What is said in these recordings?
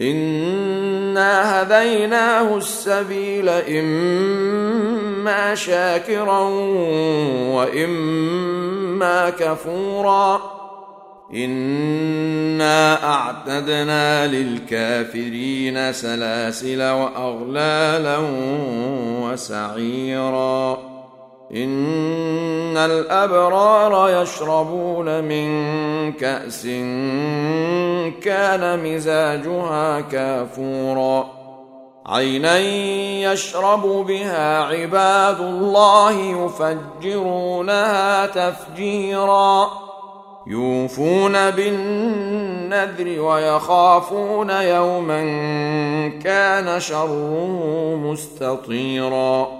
انا هديناه السبيل اما شاكرا واما كفورا انا اعتدنا للكافرين سلاسل واغلالا وسعيرا إن الأبرار يشربون من كأس كان مزاجها كافورا. عينا يشرب بها عباد الله يفجرونها تفجيرا. يوفون بالنذر ويخافون يوما كان شره مستطيرا.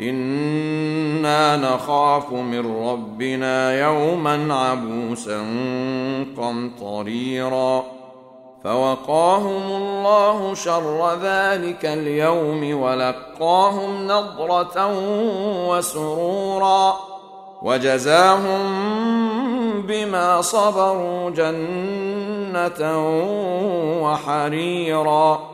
أنا نخاف من ربنا يوما عبوسا قمطريرا فوقاهم الله شر ذلك اليوم ولقاهم نضره وسرورا وجزاهم بما صبروا جنه وحريرا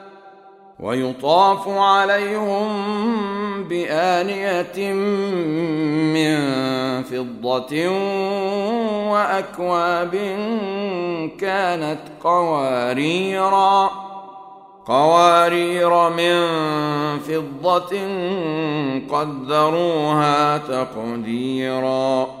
ويطاف عليهم بآنية من فضة وأكواب كانت قواريرا قوارير من فضة قدروها تقديرا.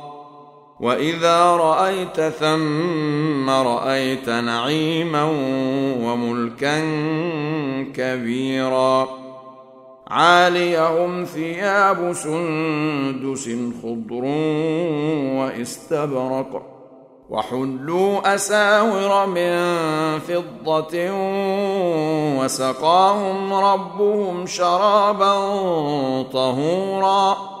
وإذا رأيت ثم رأيت نعيما وملكا كبيرا. عاليهم ثياب سندس خضر واستبرق. وحلوا أساور من فضة وسقاهم ربهم شرابا طهورا.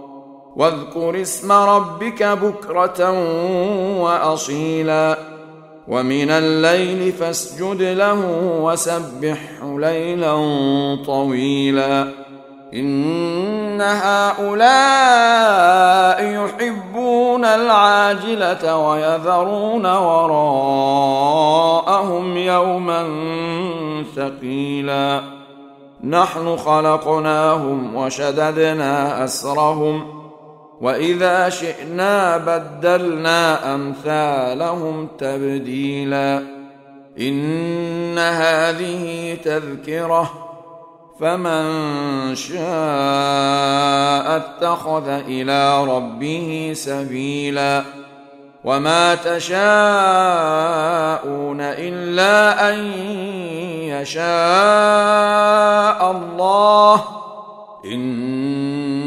واذكر اسم ربك بكرة وأصيلا ومن الليل فاسجد له وسبحه ليلا طويلا إن هؤلاء يحبون العاجلة ويذرون وراءهم يوما ثقيلا نحن خلقناهم وشددنا أسرهم واذا شئنا بدلنا امثالهم تبديلا ان هذه تذكره فمن شاء اتخذ إلى ربه سبيلا وما تشاءون الا ان يشاء الله